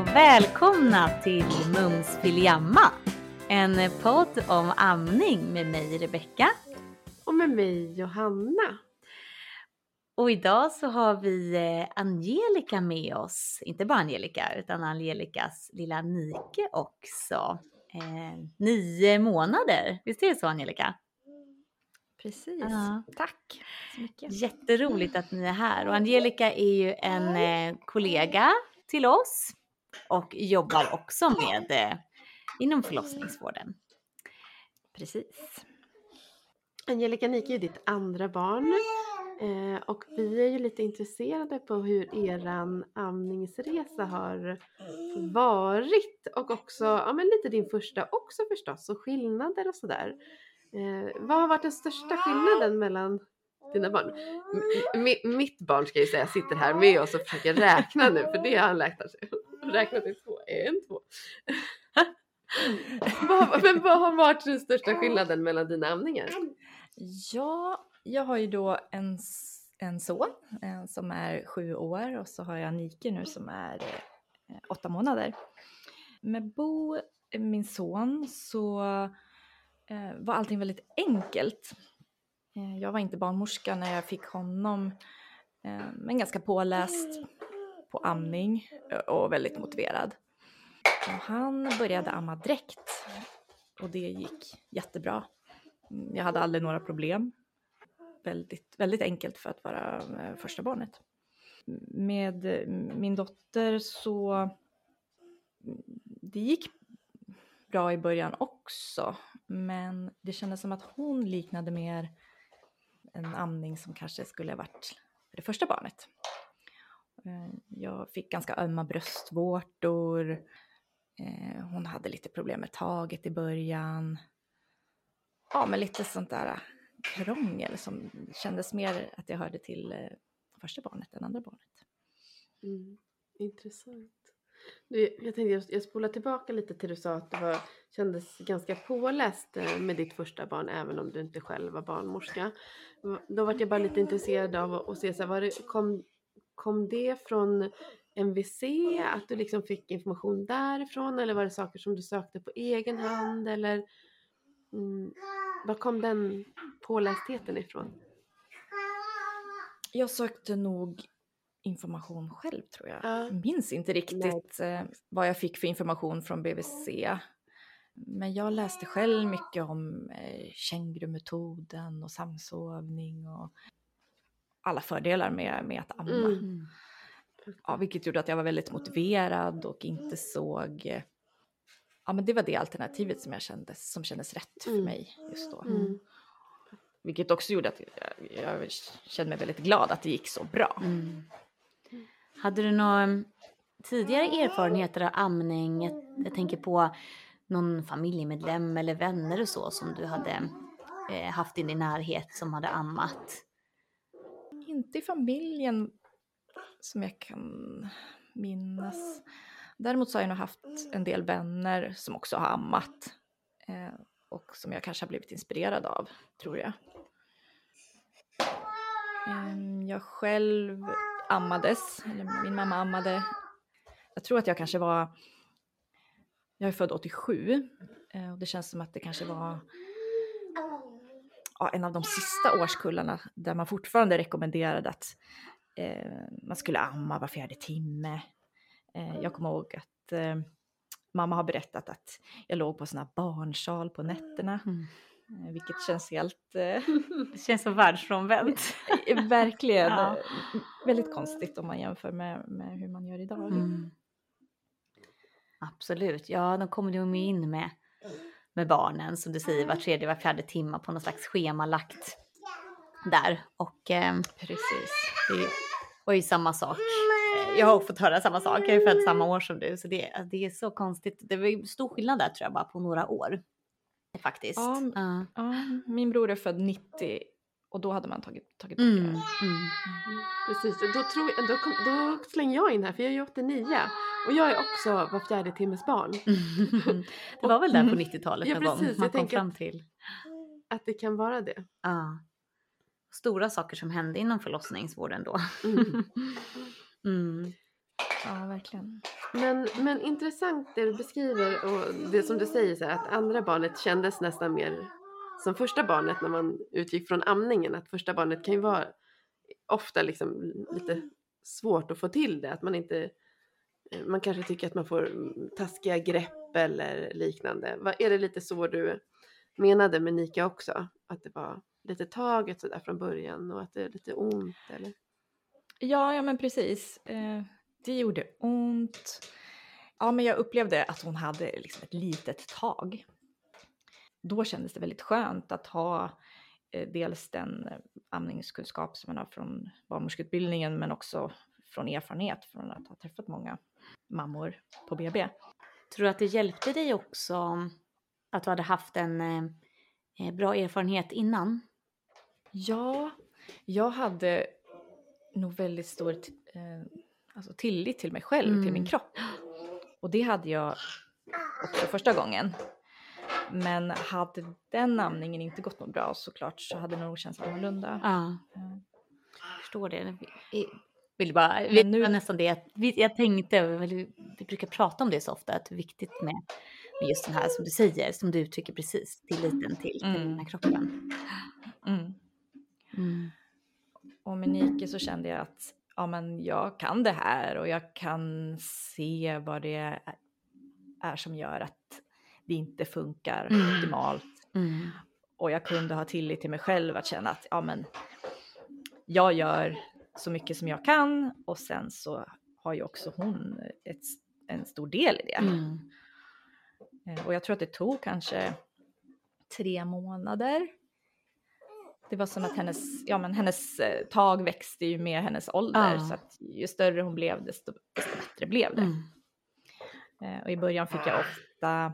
Och välkomna till Mums Filjamma. En podd om amning med mig Rebecka. Och med mig Johanna. Och idag så har vi eh, Angelica med oss. Inte bara Angelica utan Angelicas lilla Nike också. Eh, nio månader, visst är det så Angelica? Precis. Ja. Tack så mycket. Jätteroligt att ni är här och Angelica är ju en eh, kollega till oss och jobbar också med eh, inom förlossningsvården. Precis. Angelica Nike är ditt andra barn. Eh, och vi är ju lite intresserade på hur eran amningsresa har varit och också ja, men lite din första också förstås och skillnader och sådär. Eh, vad har varit den största skillnaden mellan dina barn? M- mi- mitt barn ska jag ju säga sitter här med oss och försöker räkna nu för det har han lärt sig. Räkna till två, en, två. men vad har varit den största skillnaden mellan dina amningar? Ja, jag har ju då en, en son eh, som är sju år och så har jag Nike nu som är eh, åtta månader. Med Bo, eh, min son, så eh, var allting väldigt enkelt. Eh, jag var inte barnmorska när jag fick honom, eh, men ganska påläst på amning eh, och väldigt motiverad. Och han började amma direkt och det gick jättebra. Mm, jag hade aldrig några problem. Väldigt, väldigt enkelt för att vara eh, första barnet. Med eh, min dotter så mm, det gick bra i början också. Men det kändes som att hon liknade mer en amning som kanske skulle ha varit för det första barnet. Eh, jag fick ganska ömma bröstvårtor. Eh, hon hade lite problem med taget i början. Ja, men lite sånt där eh, krångel som kändes mer att jag hörde till första barnet än andra barnet. Mm, intressant. Du, jag tänkte jag, spolar tillbaka lite till du sa att du var, kändes ganska påläst med ditt första barn även om du inte själv var barnmorska. Då var jag bara lite intresserad av att, att se så här, var det, kom, kom det från MVC, att du liksom fick information därifrån eller var det saker som du sökte på egen hand eller mm, var kom den pålästheten ifrån? Jag sökte nog information själv tror jag. Ja. Minns inte riktigt eh, vad jag fick för information från BVC. Men jag läste själv mycket om eh, kängurumetoden och samsovning och alla fördelar med, med att amma. Mm. Ja, vilket gjorde att jag var väldigt motiverad och inte såg... Ja, men det var det alternativet som jag kände som kändes rätt för Mm. mig just då. Mm. Vilket också gjorde att jag, jag kände mig väldigt glad att det gick så bra. Mm. Hade du några mm, tidigare erfarenheter av amning? Jag, jag tänker på någon familjemedlem eller vänner och så som du hade eh, haft i din närhet som hade ammat. Inte i familjen som jag kan minnas. Däremot så har jag nog haft en del vänner som också har ammat. Eh, och som jag kanske har blivit inspirerad av, tror jag. Em, jag själv ammades, eller min mamma ammade. Jag tror att jag kanske var, jag är född 87 eh, och det känns som att det kanske var en av de sista årskullarna där man fortfarande rekommenderade att eh, man skulle amma var fjärde timme. Eh, jag kommer ihåg att eh, mamma har berättat att jag låg på såna barnsal på nätterna, Mm. eh, vilket känns helt, eh, Det känns så världsfrånvänt. verkligen Ja. eh, väldigt konstigt om man jämför med, med hur man gör idag. Mm. Absolut, ja de kommer ju in med, med barnen som du säger var tredje, var fjärde timme på något slags schemalagt där. Och eh, Precis. det var ju samma sak. Eh, Jag har fått höra samma sak, jag är född samma år som du så det, det är så konstigt. Det var stor skillnad där tror jag bara på några år. Faktiskt. Ja, Ja. Ja, min bror är född 90 och då hade man tagit, tagit bort Mm, det. mm. Precis, och då, tror jag, då, kom, då slänger jag in här för jag är ju 89 och jag är också var fjärde timmes barn. det var väl där på Mm. 90-talet Ja, någon gång precis, man jag kom fram till. Att det kan vara det. Ja. Stora saker som hände inom förlossningsvården då. Mm. Mm. Ja, verkligen. Men, men intressant det du beskriver och det som du säger så här, att andra barnet kändes nästan mer som första barnet när man utgick från amningen. Att första barnet kan ju vara ofta liksom lite svårt att få till det. Att man inte eh, man kanske tycker att man får mm, taskiga grepp eller liknande. Vad- Är det lite så du menade med Nika också? Att det var lite taget sådär från början och att det är lite ont eller? Ja, ja men precis. Eh, det gjorde ont. Ja, men jag upplevde att hon hade liksom ett litet tag. Då kändes det väldigt skönt att ha eh, dels den eh, amningskunskap som man har från barnmorskeutbildningen men också från erfarenhet från att ha träffat många mammor på BB. Tror du att det hjälpte dig också att du hade haft en eh, bra erfarenhet innan? Ja, jag hade nog väldigt stor alltså tillit till mig själv, till min Mm. kropp. Och det hade jag också första gången. Men hade den amningen inte gått något bra såklart så hade det nog känts annorlunda. Ja, jag förstår det. Jag vill bara, Men nu... nästan det. Jag tänkte, vi brukar prata om det så ofta, att det är viktigt med, med just den här som du säger, som du uttrycker precis, tilliten till, till Mm. den här kroppen. Mm. Mm. Och med Nike så kände jag att ja, men jag kan det här och jag kan se vad det är som gör att det inte funkar Mm. optimalt. Mm. Och jag kunde ha tillit till mig själv att känna att ja, men jag gör så mycket som jag kan och sen så har ju också hon ett, en stor del i det. Mm. Eh, Och jag tror att det tog kanske tre månader. Det var som att hennes, ja, men hennes eh, tag växte ju med hennes ålder Ja. så att ju större hon blev desto, desto bättre blev det. Mm. Eh, Och i början fick jag ofta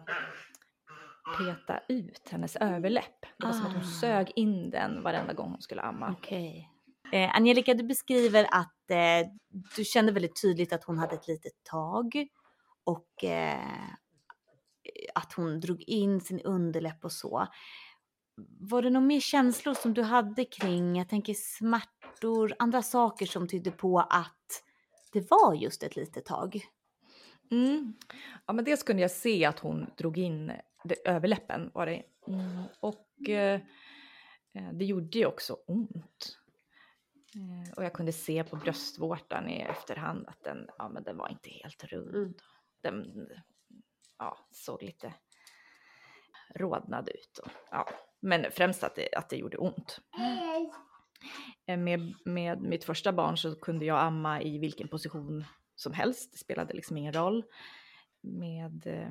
peta ut hennes överläpp. Det var som att hon Ah. sög in den varenda gång hon skulle amma. Okej. Eh, Angelica, du beskriver att eh, du kände väldigt tydligt att hon hade ett litet tag och eh, att hon drog in sin underläpp och så. Var det några mer känslor som du hade kring, jag tänker smärtor, andra saker som tydde på att det var just ett litet tag? Mm. Ja, men dels kunde jag se att hon drog in det, överläppen. Var det. Mm. Och eh, det gjorde ju också ont. Eh, och jag kunde se på bröstvårtan i efterhand att den, ja, men den var inte helt rund. Mm. Den ja, såg lite rodnad ut. Och, ja. Men främst att det, att det gjorde ont. Eh, Med, med mitt första barn så kunde jag amma i vilken position som helst. Det spelade liksom ingen roll. Med eh,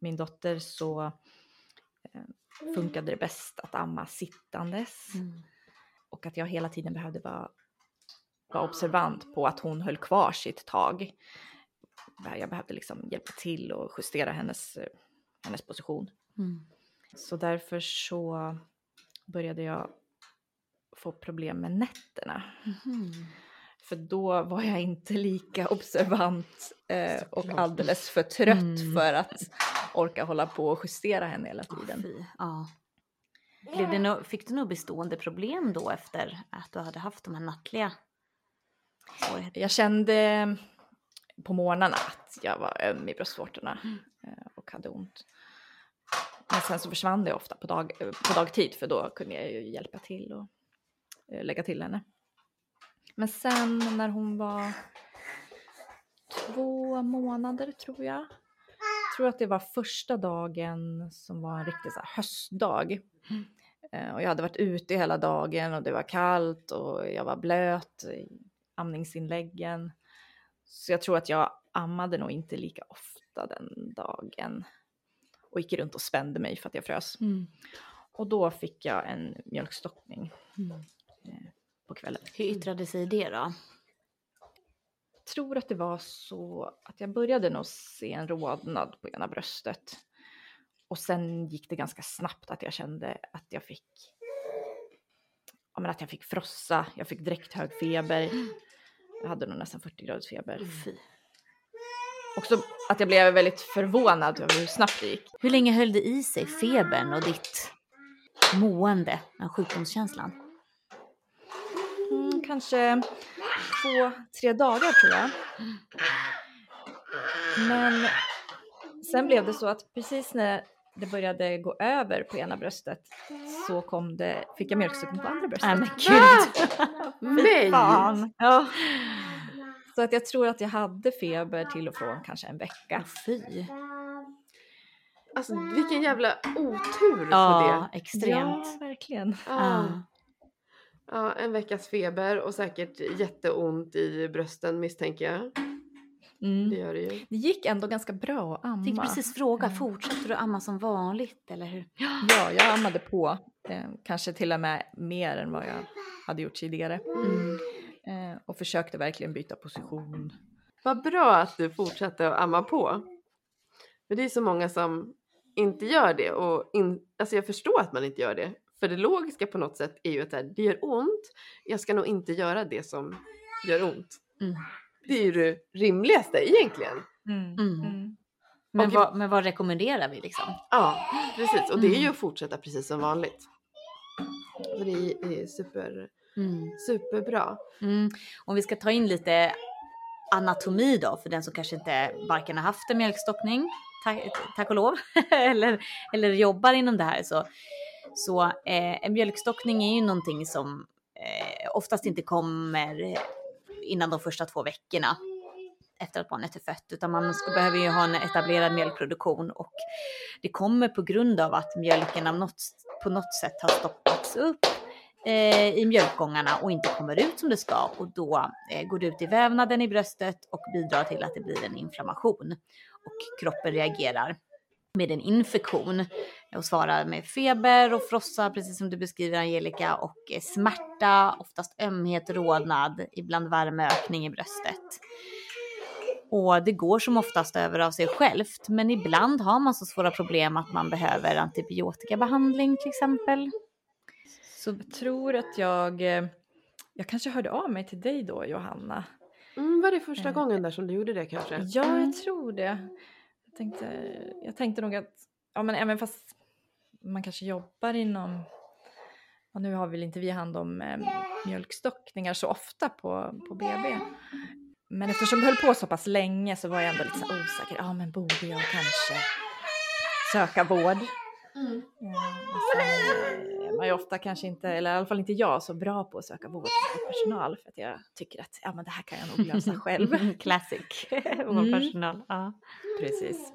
min dotter så eh, funkade det bäst att amma sittandes. Och att jag hela tiden behövde vara, vara observant på att hon höll kvar sitt tag. Jag behövde liksom hjälpa till och justera hennes, eh, hennes position. Mm. Så därför så började jag få problem med nätterna. Mhm. För då var jag inte lika observant eh, och alldeles för trött Mm. för att orka hålla på och justera henne hela tiden. fy. Ja. Blev det no- fick du några bestående problem då efter att du hade haft de här nattliga svårigheterna? Jag kände på morgnarna att jag var öm i bröstvårtorna eh, och hade ont. Men sen så försvann det ofta på, dag, på dagtid för då kunde jag ju hjälpa till och eh, lägga till henne. Men sen när hon var två månader tror jag. Tror att det var första dagen som var en riktig så höstdag. Eh, Och jag hade varit ute hela dagen och det var kallt och jag var blöt i amningsinläggen. Så jag tror att jag ammade nog inte lika ofta den dagen. Och gick runt och spände mig för att jag frös. Mm. Och då fick jag en mjölkstockning Mm. På kvällen. Hur yttrade sig det då? tror att det var så att jag började nog se en rodnad på ena bröstet. Och sen gick det ganska snabbt att jag kände att jag fick ja, men att jag fick frossa, jag fick direkt hög feber. Jag hade nog nästan 40 graders feber. Fy. Också att jag blev väldigt förvånad över hur snabbt det gick. Hur länge höll det i sig, febern och ditt mående, den sjukdomskänslan? Mm, kanske två, tre dagar tror jag. Men sen blev det så att precis när det började gå över på ena bröstet så kom det, fick jag mjölkstockning på andra bröstet. Nej men gud. Nej! Fan. Ja. Så att jag tror att jag hade feber till och från kanske en vecka. Fy. Alltså vilken jävla otur på Ja, det. extremt. Ja, verkligen. Ja. Ja. en veckas feber och säkert jätteont i brösten misstänker jag. Det Mm. gör det ju. Det gick ändå ganska bra att amma. Jag tänkte precis fråga, Mm. fortsätter du amma som vanligt eller hur? Ja, jag ammade på. Eh, kanske till och med mer än vad jag hade gjort tidigare. Mm. Eh, och försökte verkligen byta position. Vad bra att du fortsatte att amma på. Men det är så många som inte gör det och in, alltså jag förstår att man inte gör det. För det logiska på något sätt är ju att det gör ont. Jag ska nog inte göra det som gör ont. Mm. Det är ju det rimligaste egentligen. Mm. Men, Och- vad, men vad rekommenderar vi liksom? Ja, precis. Och det är ju Mm. att fortsätta precis som vanligt. Så det är, det är super, Mm. superbra. Mm. Om vi ska ta in lite anatomi då för den som kanske inte varken har haft en mjölkstockning, tack, tack och lov, eller, eller jobbar inom det här så, så eh, en mjölkstockning är ju någonting som eh, oftast inte kommer innan de första två veckorna efter att barnet är fött utan man ska, behöver ju ha en etablerad mjölkproduktion och det kommer på grund av att mjölken av något, på något sätt har stoppats upp eh, i mjölkgångarna och inte kommer ut som det ska och då eh, går det ut i vävnaden i bröstet och bidrar till att det blir en inflammation och kroppen reagerar med en infektion och svarar med feber och frossa, precis som du beskriver Angelica, och eh, smärta, oftast ömhet, rodnad, ibland värmeökning i bröstet. Och det går som oftast över av sig självt, men ibland har man så svåra problem att man behöver antibiotikabehandling till exempel. Så jag tror att jag, eh, jag kanske hörde av mig till dig då Johanna. Mm, var det första Eh. gången där som du gjorde det kanske? Ja, Mm. jag tror det. Jag tänkte, jag tänkte nog att, ja men även fast man kanske jobbar inom, ja, nu har väl inte vi hand om eh, mjölkstockningar så ofta på, på BB. Men eftersom det höll på så pass länge så var jag ändå lite osäker. Ja men borde jag kanske söka vård? Mm. Eh, och sen eh, är man ju ofta kanske inte, eller i alla fall inte jag, så bra på att söka vård för personal för att jag tycker att ja men det här kan jag nog lösa själv. Classic. Mm. Vårdpersonal. Ja. Precis.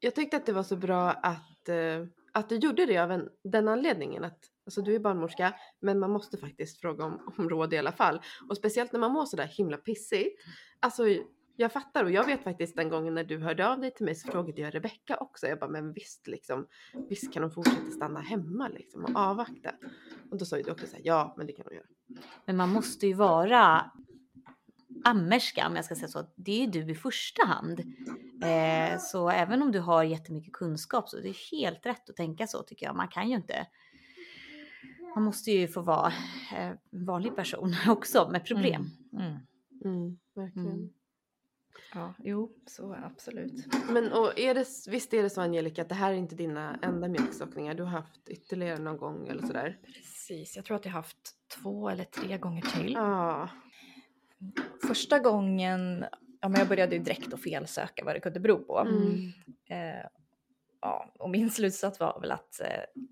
Jag tyckte att det var så bra att, eh, att du gjorde det av en, den anledningen att alltså du är barnmorska men man måste faktiskt fråga om, om råd i alla fall. Och speciellt när man mår sådär himla pissigt. Alltså jag fattar och jag vet faktiskt den gången när du hörde av dig till mig så frågade jag Rebecka också. Jag bara men visst liksom, visst kan hon fortsätta stanna hemma liksom och avvakta. Och då sa ju du också såhär ja men det kan hon göra. Men man måste ju vara ammerska om jag ska säga så. Det är ju du i första hand. Eh, så även om du har jättemycket kunskap så är det helt rätt att tänka så tycker jag. Man kan ju inte. Man måste ju få vara eh, en vanlig person också med problem. Mm. Mm, verkligen. Mm. Ja, jo, så absolut. Men och är det, visst är det så Angelica att det här är inte dina enda mjölkstockningar? Du har haft ytterligare någon gång eller sådär? Precis, jag tror att jag haft två eller tre gånger till. Ja. Första gången, ja men jag började ju direkt att felsöka vad det kunde bero på. Mm. Eh, ja, och min slutsats var väl att eh,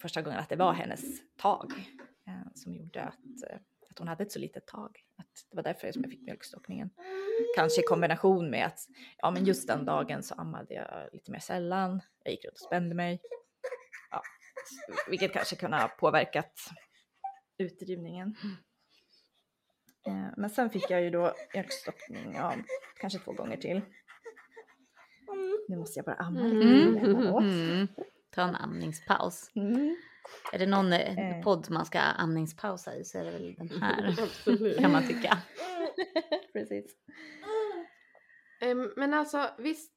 första gången att det var hennes tag eh, som gjorde att, eh, att hon hade ett så litet tag. Att det var därför som jag fick mjölkstockningen. Kanske i kombination med att ja, men just den dagen så ammade jag lite mer sällan. Jag gick runt och spände mig. Ja, vilket kanske kunde ha påverkat utdrivningen. Eh, Men sen fick jag ju då mjölkstockning, ja, kanske två gånger till. Nu måste jag bara amma lite. Mm. Mm. Ta en amningspaus. Mm. Är det någon eh, Eh. podd man ska amningspausa i så är det väl den här kan man tycka. Precis. Ehm, Men alltså visst,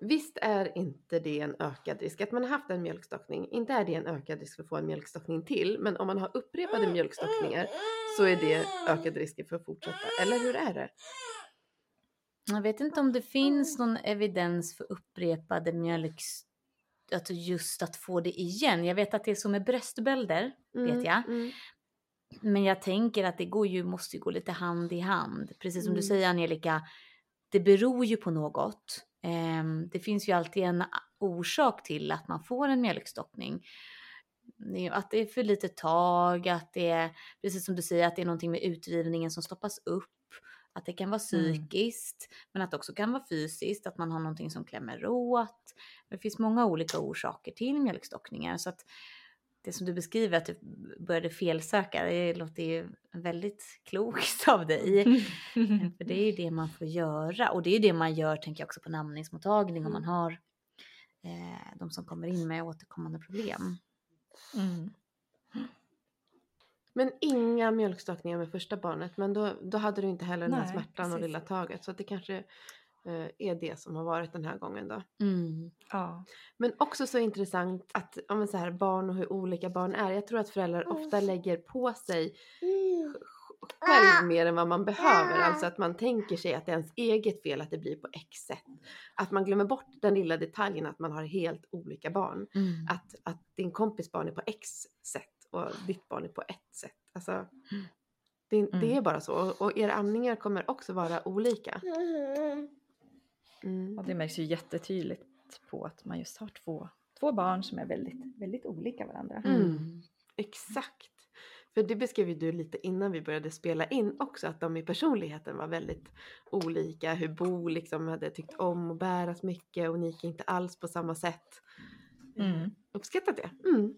visst är inte det en ökad risk att man har haft en mjölkstockning. Inte är det en ökad risk för att få en mjölkstockning till. Men om man har upprepade mjölkstockningar så är det ökad risk för att fortsätta. Eller hur är det? Jag vet inte om det finns någon evidens för upprepade mjölk... Alltså just att få det igen. Jag vet att det är som med bröstbölder, vet jag. Mm. Men jag tänker att det går ju, måste ju gå lite hand i hand. Precis som du Mm. säger Angelica, det beror ju på något. Ehm, det finns ju alltid en orsak till att man får en mjölkstockning. Att det är för lite tag, att det är, precis som du säger, att det är någonting med utdrivningen som stoppas upp. Att det kan vara psykiskt, men att det också kan vara fysiskt, att man har någonting som klämmer åt. Det finns många olika orsaker till mjölkstockningar. Så att det som du beskriver, att du började felsöka, det låter ju väldigt klokt av dig. För det är ju det man får göra. Och det är ju det man gör, tänker jag också, på namningsmottagning om man har eh, de som kommer in med återkommande problem. Mm. Men inga mjölkstockningar med första barnet. Men då, då hade du inte heller den här Nej, smärtan och precis. lilla taget. Så att det kanske eh, är det som har varit den här gången då. Mm. Ja. Men också så intressant att ja, men så här, barn och hur olika barn är. Jag tror att föräldrar ofta lägger på sig själv mer än vad man behöver. Alltså att man tänker sig att det är ens eget fel att det blir på X sätt. Att man glömmer bort den lilla detaljen att man har helt olika barn. Mm. Att, att din kompis barn är på X sätt och ditt barn är på ett sätt. Alltså, det, det Mm. är bara så. Och, och era amningar kommer också vara olika. Mm. Och det märks ju jättetydligt på att man just har två, två barn som är väldigt, väldigt olika varandra. Mm. Exakt. För det beskrev ju du lite innan vi började spela in också, att de i personligheten var väldigt olika. Hur Bo liksom hade tyckt om att bäras mycket och Nika inte alls på samma sätt. Mm. Uppskattat det. Mm.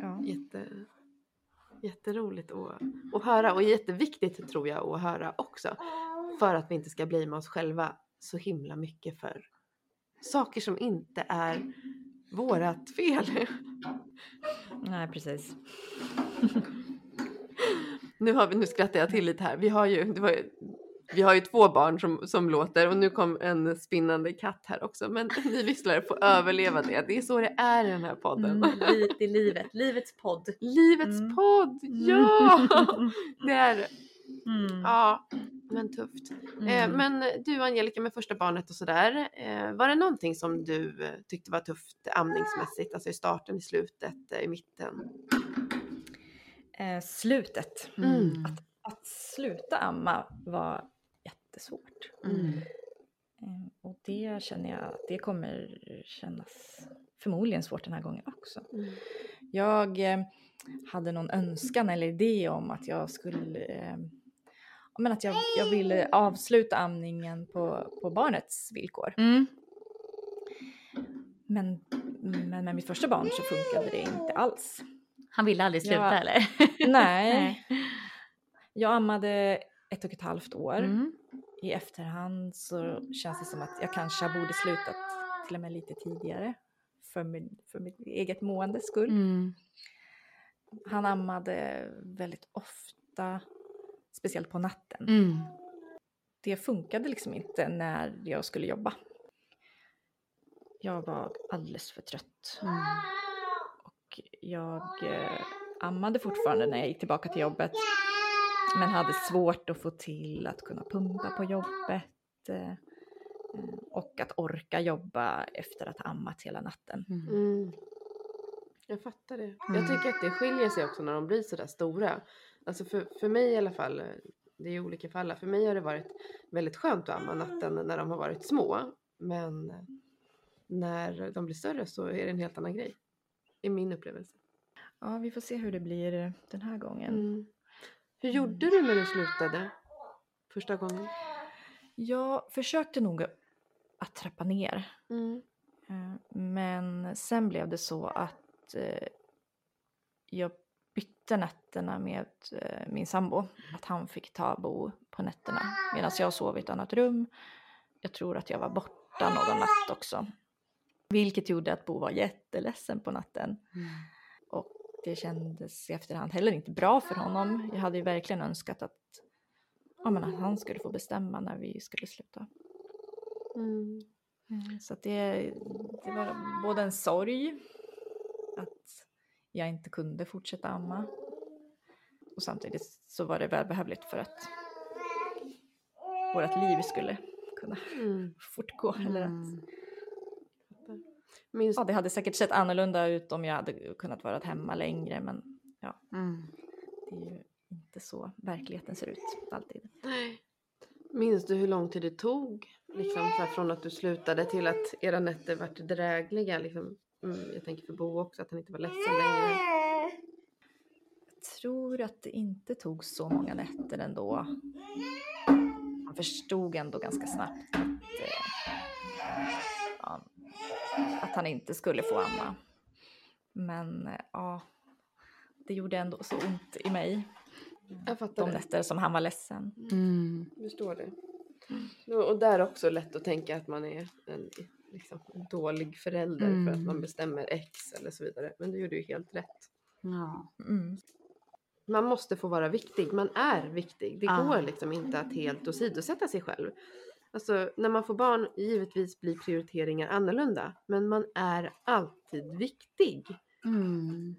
Ja. Jätte, jätteroligt att, att höra och jätteviktigt tror jag att höra också. För att vi inte ska bli med oss själva så himla mycket för saker som inte är vårat fel. Nej, precis. Nu, har vi, nu skrattar jag till lite här. Vi har ju, var vi har ju två barn som, som låter och nu kom en spinnande katt här också. Men ni visslare får överleva det. Det är så det är i den här podden. Mm. Det är livet, livets podd. Livets Mm. podd! Ja! Det är. Mm. Ja, men tufft. Eh, Mm. men du Angelica med första barnet och sådär. Eh, var det någonting som du eh, tyckte var tufft amningsmässigt? Alltså i starten, i slutet, eh, i mitten? Eh, slutet. Mm. Att, att sluta amma var jättesvårt. Mm. Eh, och det känner jag att det kommer kännas förmodligen svårt den här gången också. Mm. Jag eh, hade någon önskan eller idé om att jag skulle eh, men att jag, jag ville avsluta amningen på, på barnets villkor. Mm. Men, men med mitt första barn så funkade det inte alls. Han ville aldrig sluta Ja. eller? Nej. Jag ammade ett och ett halvt år. Mm. I efterhand så känns det som att jag kanske borde slutat till och med lite tidigare. För, min, för mitt eget måendes skull. Mm. Han ammade väldigt ofta, speciellt på natten. Mm. Det funkade liksom inte när jag skulle jobba. Jag var alldeles för trött. Mm. Och jag eh, ammade fortfarande när jag gick tillbaka till jobbet. Men hade svårt att få till att kunna pumpa på jobbet. Eh, och att orka jobba efter att ha ammat hela natten. Mm. Mm. Jag fattar det. Jag Mm. tycker att det skiljer sig också när de blir sådär stora. Alltså för, för mig i alla fall, eh, det är olika för alla. För mig har det varit väldigt skönt att amma natten när de har varit små. Men eh, när de blir större så är det en helt annan grej. I min upplevelse. Ja, vi får se hur det blir den här gången. Mm. Hur gjorde du när du slutade första gången? Jag försökte nog att trappa ner. Mm. Eh, Men sen blev det så att eh, jag bytte nätterna med eh, min sambo. Att han fick ta Bo på nätterna medan jag sov i ett annat rum. Jag tror att jag var borta någon natt också. Vilket gjorde att Bo var jätteledsen på natten. Mm. Och det kändes i efterhand heller inte bra för honom. Jag hade ju verkligen önskat att, ja, men att han skulle få bestämma när vi skulle sluta. Mm. Eh, Så det, det var både en sorg att jag inte kunde fortsätta amma och samtidigt så var det välbehövligt för att vårt liv skulle kunna Mm. fortgå. Eller att, Mm. Minns, ja, det hade säkert sett annorlunda ut om jag hade kunnat vara hemma längre men Mm. det är ju inte så verkligheten ser ut alltid. Nej. Minns du hur lång tid det tog? Liksom, från att du slutade till att era nätter vart drägliga? Liksom. Mm, jag tänker för Bo också, att han inte var ledsen längre. Jag tror att det inte tog så många nätter ändå. Han förstod ändå ganska snabbt att, eh, ja, att han inte skulle få amma. Men eh, ja, det gjorde ändå så ont i mig. Jag fattar De det. nätter som han var ledsen. Mm. Förstår det. Och där också lätt att tänka att man är en liksom, dålig förälder för att Mm. man bestämmer X eller så vidare. Men du gjorde ju helt rätt. Ja. Mm. Man måste få vara viktig. Man är viktig. Det Ja. går liksom inte att helt åsidosätta sig själv. Alltså när man får barn, givetvis blir prioriteringar annorlunda. Men man är alltid viktig. Mm.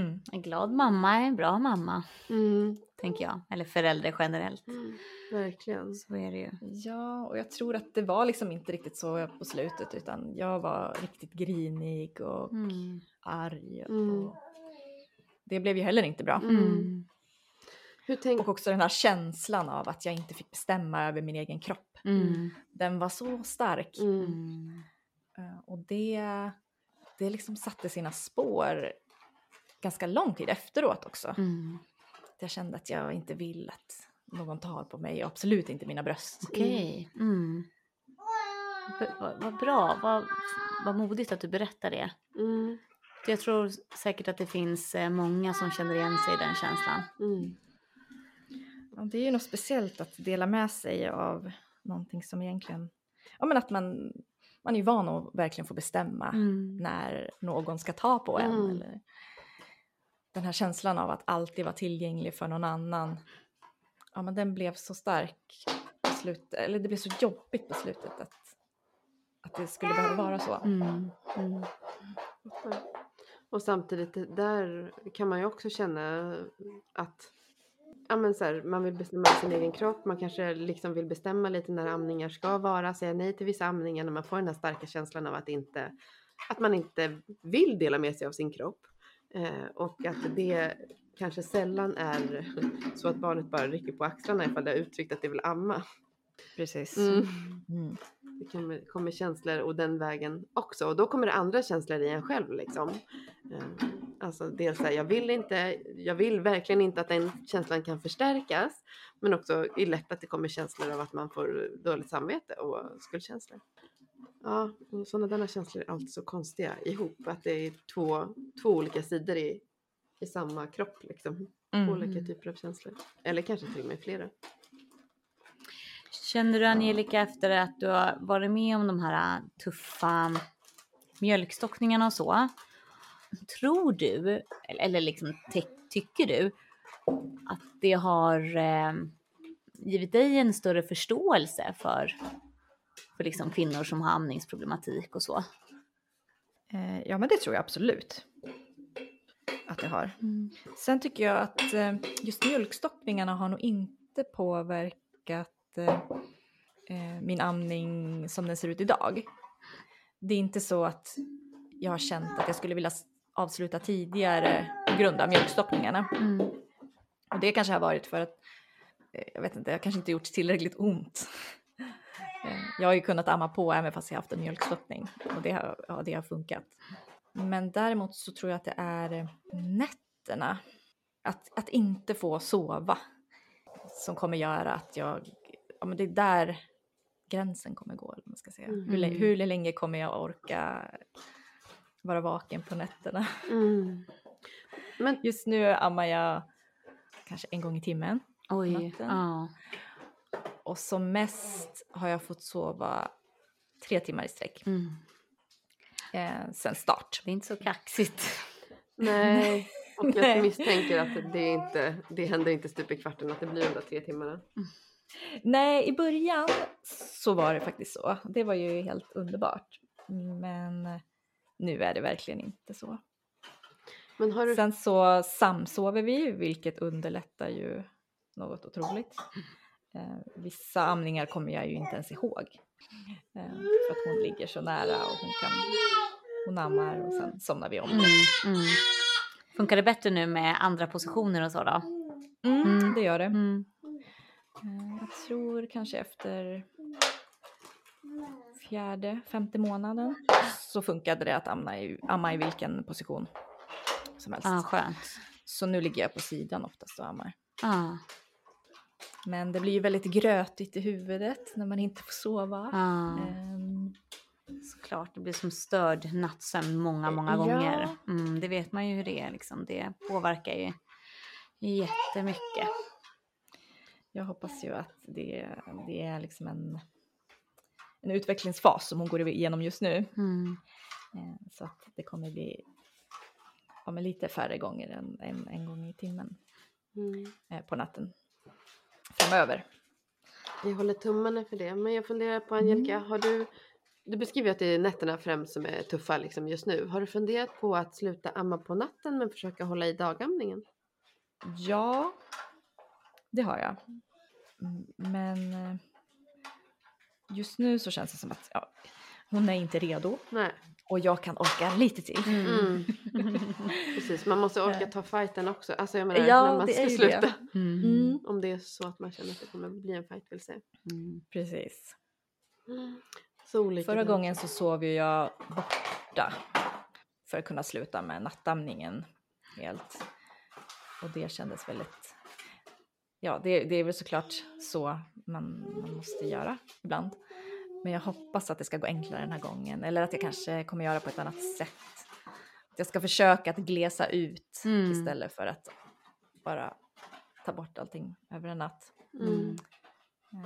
Mm. En glad mamma är en bra mamma, Mm. tänker jag. Eller förälder generellt. Verkligen. Så är det ju. Ja, och jag tror att det var liksom inte riktigt så på slutet utan jag var riktigt grinig och Mm. arg. Mm. Och det blev ju heller inte bra. Mm. Hur tänk... Och också den här känslan av att jag inte fick bestämma över min egen kropp. Mm. Den var så stark. Mm. Mm. Eh, Och det, det liksom satte sina spår ganska lång tid efteråt också. Mm. Jag kände att jag inte vill att någon tar på mig och absolut inte mina bröst. Okej. Mm. B- Vad vad bra. Vad, vad modigt att du berättar det. Mm. Jag tror säkert att det finns eh, många som känner igen sig i den känslan. Mm. Ja, det är ju något speciellt att dela med sig av någonting som egentligen, ja men att man, man är ju van att verkligen få bestämma Mm. när någon ska ta på en. Mm. Eller den här känslan av att alltid vara tillgänglig för någon annan. Ja men den blev så stark på slutet, eller det blev så jobbigt på slutet att, att det skulle behöva vara så. Mm. Mm. Och samtidigt där kan man ju också känna att ja, men så här, man vill bestämma sin egen kropp. Man kanske liksom vill bestämma lite när amningar ska vara. Säga nej till vissa amningar när man får den här starka känslan av att, inte, att man inte vill dela med sig av sin kropp. Eh, och att det kanske sällan är så att barnet bara rycker på axlarna ifall det har uttryckt att det vill amma. Precis. Mm. Mm. Det kommer, kommer känslor och den vägen också. Och då kommer det andra känslor i en själv liksom. Eh, Alltså dels såhär, jag vill inte, jag vill verkligen inte att den känslan kan förstärkas. Men också är lätt att det kommer känslor av att man får dåligt samvete och skuldkänslor. Ja, sådana där känslor är alltid så konstiga ihop. Att det är två, två olika sidor i, i samma kropp liksom. Mm. Olika typer av känslor. Eller kanske till och med flera. Känner du Angelica efter att du har varit med om de här äh, tuffa mjölkstockningarna och så. Tror du, eller- liksom tycker du att det har eh, givit dig en större förståelse för, för liksom kvinnor som har amningsproblematik och så? Eh, Ja men det tror jag absolut att det har. Sen tycker jag att eh, just mjölkstockningarna har nog inte påverkat eh, min amning som den ser ut idag. Det är inte så att jag har känt att jag skulle vilja avsluta tidigare på grund av mjölkstockningarna. Mm. Och det kanske har varit för att, jag vet inte, jag kanske inte gjort tillräckligt ont. Eh, Jag har ju kunnat amma på även fast jag haft en mjölkstockning och det har, ja, det har funkat. Men däremot så tror jag att det är nätterna, att, att inte få sova, som kommer göra att jag, ja men det är där gränsen kommer gå, eller man ska säga. Mm. Hur, lä- hur länge kommer jag orka vara vaken på nätterna? Mm. Men Just nu ammar jag kanske en gång i timmen. Oj, Natten. ja. Och som mest har jag fått sova tre timmar i sträck Mm. eh, sen start. Det är inte så kaxigt. Nej, och jag misstänker att det, inte, det händer inte stup i kvarten att det blir de där tre timmarna. Nej, i början så var det faktiskt så. Det var ju helt underbart. Men nu är det verkligen inte så. Men har du... Sen så samsover vi, vilket underlättar ju något otroligt. Eh, vissa amningar kommer jag ju inte ens ihåg. Eh, för att hon ligger så nära och hon kan hon ammar och sen somnar vi om. Mm. Mm. Funkar det bättre nu med andra positioner och så då? Mm, Mm. Det gör det. Mm. Eh, Jag tror kanske efter fjärde, femte månaden så funkade det att amma i, amma i vilken position som helst. Ja, skönt. Så nu ligger jag på sidan oftast och ammar. Ja, Men det blir ju väldigt grötigt i huvudet när man inte får sova. ja. Ehm, Såklart, det blir som störd nattsömn många, många Ja. gånger. Mm, det vet man ju hur det är liksom. Det påverkar ju jättemycket. jag hoppas ju att det, det är liksom en, en utvecklingsfas som hon går igenom just nu. Mm. Eh, Så att det kommer bli ja, lite färre gånger än en, en gång i timmen Mm. eh, på natten framöver. Jag håller tummarna för det. Men jag funderar på Angelica, har du, du beskriver att det är nätterna främst som är tuffa liksom just nu. Har du funderat på att sluta amma på natten men försöka hålla i dagamningen? Ja, det har jag. Mm, Men eh, just nu så känns det som att ja, hon är inte redo Nej. och jag kan orka lite till. Mm. Precis, man måste orka ta fighten också. Alltså jag menar Ja, när man det ska sluta. det. Mm. Mm, Om det är så att man känner att det kommer bli en fight vill säga. Mm. precis. Så olika. Förra gången så sov ju jag borta för att kunna sluta med nattamningen helt. Och det kändes väldigt... Ja, det, det är väl såklart så man, man måste göra ibland. Men jag hoppas att det ska gå enklare den här gången. Eller att jag kanske kommer göra på ett annat sätt. Jag ska försöka att glesa ut Mm. istället för att bara ta bort allting över en natt. Mm. Eh,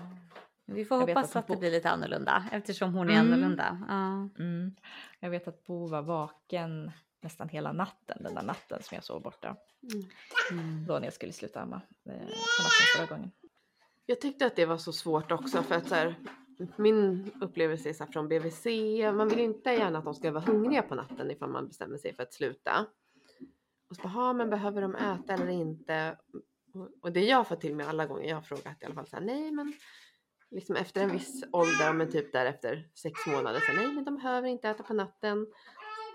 Vi får Jag hoppas att att det blir lite annorlunda eftersom hon är Mm. annorlunda. Ja. Mm. Jag vet att Bo var vaken nästan hela natten, den där natten som jag sov borta. Mm. Mm. Då när jag skulle sluta amma eh, på natten förra gången. Jag tyckte att det var så svårt också för att så här, min upplevelse är så från BVC, man vill ju inte gärna att de ska vara hungriga på natten ifall man bestämmer sig för att sluta. Och så bara, "Ha, men behöver de äta eller inte? Och- det jag får till mig alla gånger jag har frågat i alla fall så här, nej men liksom efter en viss ålder, men typ där efter sex månader, så här, nej men de behöver inte äta på natten.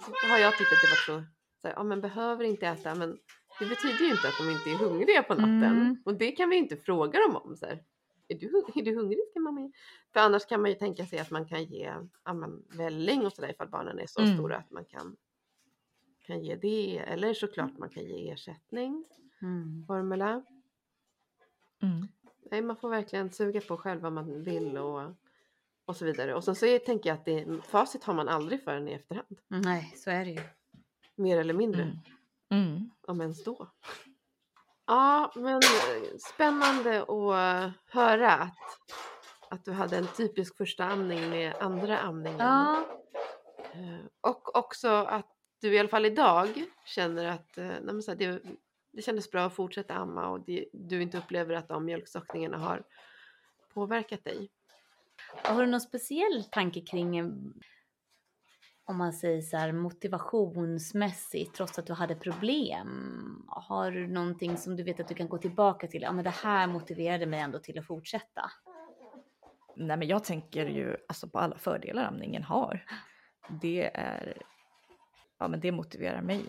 Så har jag tyckt att det var så, så här, ja men behöver inte äta, men det betyder ju inte att de inte är hungriga på natten. Mm. Och det kan vi inte fråga dem om. Så här. Är, du, är du hungrig? Ska mamma ge? För annars kan man ju tänka sig att man kan ge men, välling och sådär ifall barnen är så Mm. stora att man kan, kan ge det. Eller såklart man kan ge ersättning, Mm. formula. Mm. Nej, man får verkligen suga på själv vad man vill och, och så vidare. Och sen så är, tänker jag att det, facit har man aldrig förrän i efterhand. Nej, så är det ju. Mer eller mindre. Mm. Mm. om ens då. Ja, men eh, spännande att höra att, att du hade en typisk första amning med andra amningen. Ja. Eh, Och också att du i alla fall idag känner att eh, nej, här, det, det kändes bra att fortsätta amma och det, du inte upplever att de mjölkstockningarna har påverkat dig. Har du någon speciell tanke kring om man säger så här motivationsmässigt trots att du hade problem? Har du någonting som du vet att du kan gå tillbaka till? Ja, men det här motiverade mig ändå till att fortsätta. Nej men jag tänker ju alltså på alla fördelar amningen har. Det är, ja men det motiverar mig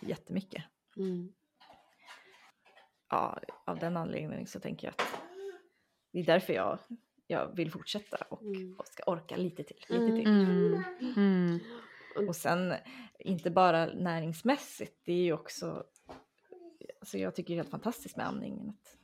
jättemycket. Mm. Ja, av den anledningen så tänker jag att det är därför jag, jag vill fortsätta och, Mm. och ska orka lite till. Lite Mm. till. Mm. Mm. Och sen inte bara näringsmässigt, det är ju också, alltså jag tycker det är helt fantastiskt med amningen. Att,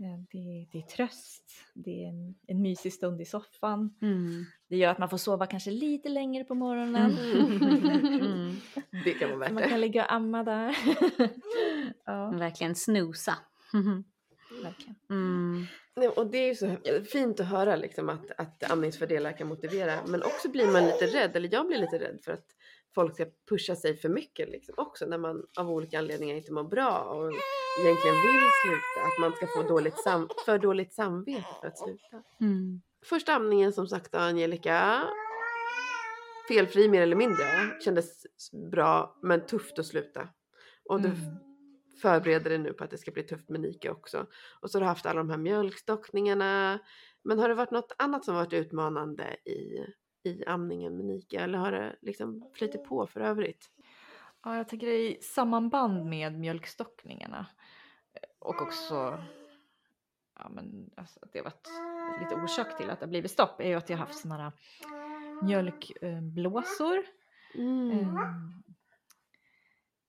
eh, det, det är tröst, det är en, en mysig stund i soffan. Mm. Det gör att man får sova kanske lite längre på morgonen. Mm. Det kan vara värt Man det. kan ligga och amma där. ja, Verkligen snusa. verkligen. Mm. Nej, och det är ju så fint att höra liksom att, att amningsfördelar kan motivera. Men också blir man lite rädd, eller jag blir lite rädd för att folk ska pusha sig för mycket liksom också när man av olika anledningar inte mår bra och egentligen vill sluta. Att man ska få dåligt sam- för dåligt samvete för att sluta. Mm. Första amningen som sagt då, Angelica. Felfri mer eller mindre. Kändes bra men tufft att sluta. Och du Mm. Förbereder dig nu på att det ska bli tufft med Nika också. Och så har du haft alla de här mjölkstockningarna. Men har det varit något annat som varit utmanande i, i amningen med Nika? Eller har det liksom flyttit på för övrigt? Ja, jag tänker i sammanband med mjölkstockningarna och också ja, men, alltså, att det varit lite orsak till att det har blivit stopp är ju att jag har haft sådana här mjölkblåsor. Mm.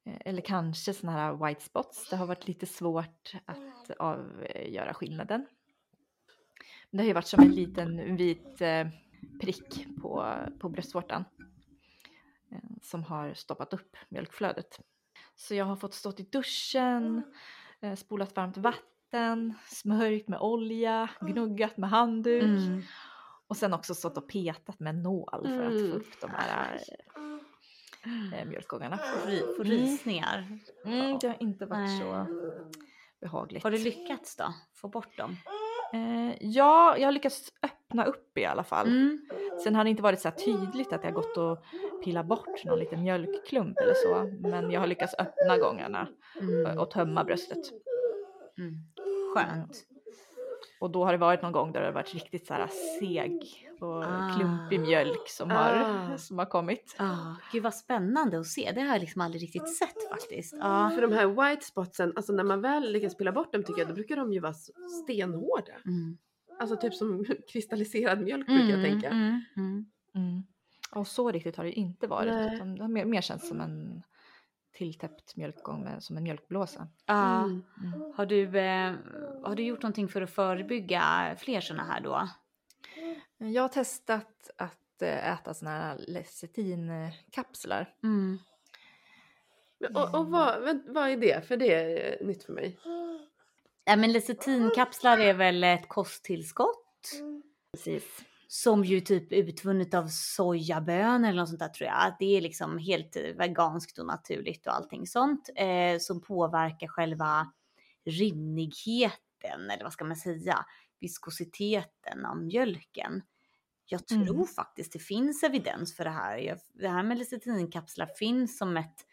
Eh, eller kanske sådana här white spots. Det har varit lite svårt att avgöra skillnaden. Men det har ju varit som en liten vit eh, prick på, på bröstvårtan eh, som har stoppat upp mjölkflödet. Så jag har fått stå i duschen, eh, spolat varmt vatten, smörjt med olja, gnuggat med handduk Mm. och sen också stått och petat med en nål för att Mm. få upp de här eh, mjölkgångarna. Ry- Får Mm. rysningar. Mm, det har inte varit Nej. så behagligt. Har du lyckats då? Få bort dem? Eh, ja, jag har lyckats öppna upp i alla fall. Mm. Sen har det inte varit så tydligt att jag gått och pillat bort någon liten mjölkklump eller så. Men jag har lyckats öppna gångarna Mm. och tömma bröstet. Mm. Skönt. Och då har det varit någon gång där det har varit riktigt så här seg och Ah. klumpig mjölk som har, Ah. som har kommit. Ah, gud vad spännande att se. Det har jag liksom aldrig riktigt sett faktiskt. Ja. För de här white spotsen, alltså när man väl lyckas pilla bort dem tycker jag, då brukar de ju vara stenhårda. Mm. Alltså typ som kristalliserad mjölk brukar jag tänka. Mm, mm. Mm. Och så riktigt har det inte varit. Nej. Utan det har mer, mer känts som en tilltäppt mjölkgång med, som en mjölkblåsa. Ja. Mm. Mm. Har, du, eh, har du gjort någonting för att förebygga fler sådana här då? Jag har testat att eh, äta såna här lecitinkapslar. Mm. Och och vad, vad- är det? För det är nytt för mig. Ja, men lecitinkapslar är väl ett kosttillskott Precis. som ju typ är utvunnet av sojabönor eller något sånt där tror jag. Det är liksom helt eh, veganskt och naturligt och allting sånt eh, som påverkar själva rinnigheten eller vad ska man säga, viskositeten av mjölken. Jag tror Mm. faktiskt det finns evidens för det här. Jag, det här med lecitinkapslar finns som ett,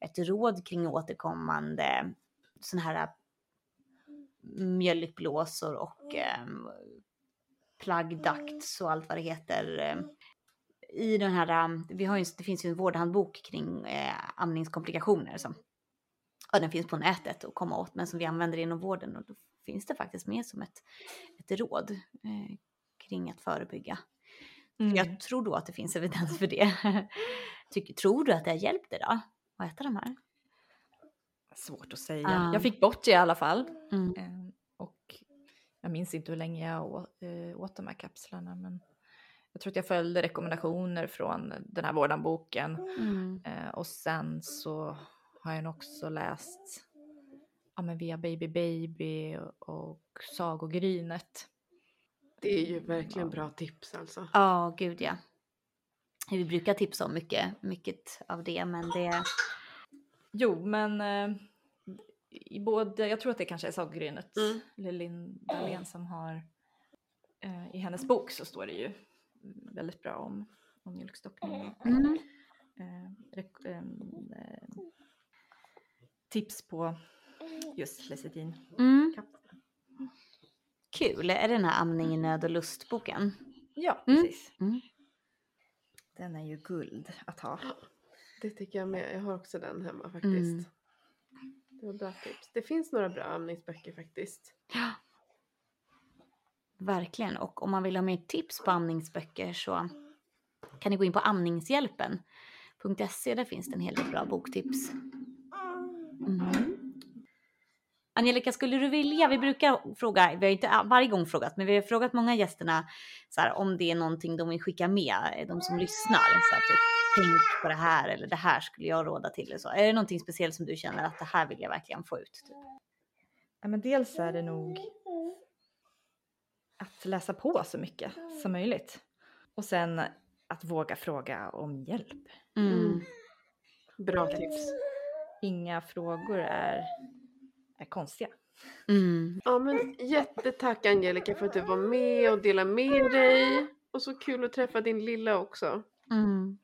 ett råd kring återkommande sån här mjölkblåsor och eh, plug ducts och allt vad det heter. eh, I den här, eh, vi har ju, det finns ju en vårdhandbok kring eh, amningskomplikationer som ja, den finns på nätet att komma åt men som vi använder inom vården och då finns det faktiskt med som ett, ett råd eh, kring att förebygga. Mm. Jag tror då att det finns evidens för det. Tycker, tror du att det har hjälpt dig då? Att äta de här? Svårt att säga. Ja. Jag fick bort det i alla fall. Mm. Eh, Och jag minns inte hur länge jag å- eh, åt de här kapslarna. Men jag tror att jag följde rekommendationer från den här vårdanboken. Mm. Eh, Och sen så har jag också läst ja, men via Baby Baby och, och Sagogrynet. Det är ju verkligen bra tips alltså. Ja, gud ja. Vi brukar tipsa om mycket, mycket av det, men det... Jo, men eh, i både, jag tror att det kanske är Sagogrynet, Mm. Linn Dahlén som har, eh, i hennes bok så står det ju väldigt bra om, om mjölkstockning. Mm. Eh, eh, tips på just lecitin. Mm. Kul. Är det den här Amning i nöd och lustboken? Ja, Mm. precis. Mm. Den är ju guld att ha. Det tycker jag med. Jag har också den hemma faktiskt. Mm. Det var bra tips. Det finns några bra amningsböcker faktiskt. Verkligen. Och om man vill ha mer tips på amningsböcker så kan ni gå in på amningshjälpen.se. Där finns det en hel del bra boktips. Mm. Angelica, skulle du vilja, vi brukar fråga, vi har inte varje gång frågat, men vi har frågat många gästerna så här, om det är någonting de vill skicka med, de som lyssnar. Så här, typ, Tänk på det här eller det här skulle jag råda till. Eller så. Är det någonting speciellt som du känner att det här vill jag verkligen få ut? Typ? Ja, men dels är det nog att läsa på så mycket som möjligt. Och sen att våga fråga om hjälp. Mm. Bra tips. Inga frågor är, är konstiga. Mm. Ja men jättetack Angelica för att du var med och delade med dig. Och så kul att träffa din lilla också. Mm.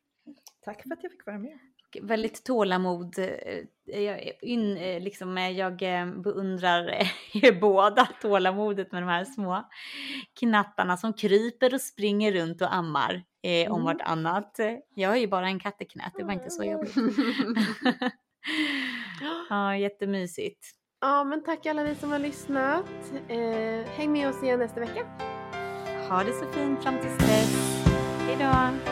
Tack för att jag fick vara med. väldigt tålamod. eh, Jag, in, eh, liksom, eh, jag beundrar er båda tålamodet med de här små knattarna som kryper och springer runt och ammar eh, om Mm. vartannat. Jag har ju bara en katt i knät, det var inte så jobbigt. ja, jättemysigt. Ja, men tack alla ni som har lyssnat. Eh, häng med oss igen nästa vecka. Ha det så fint fram tills dess. Hejdå.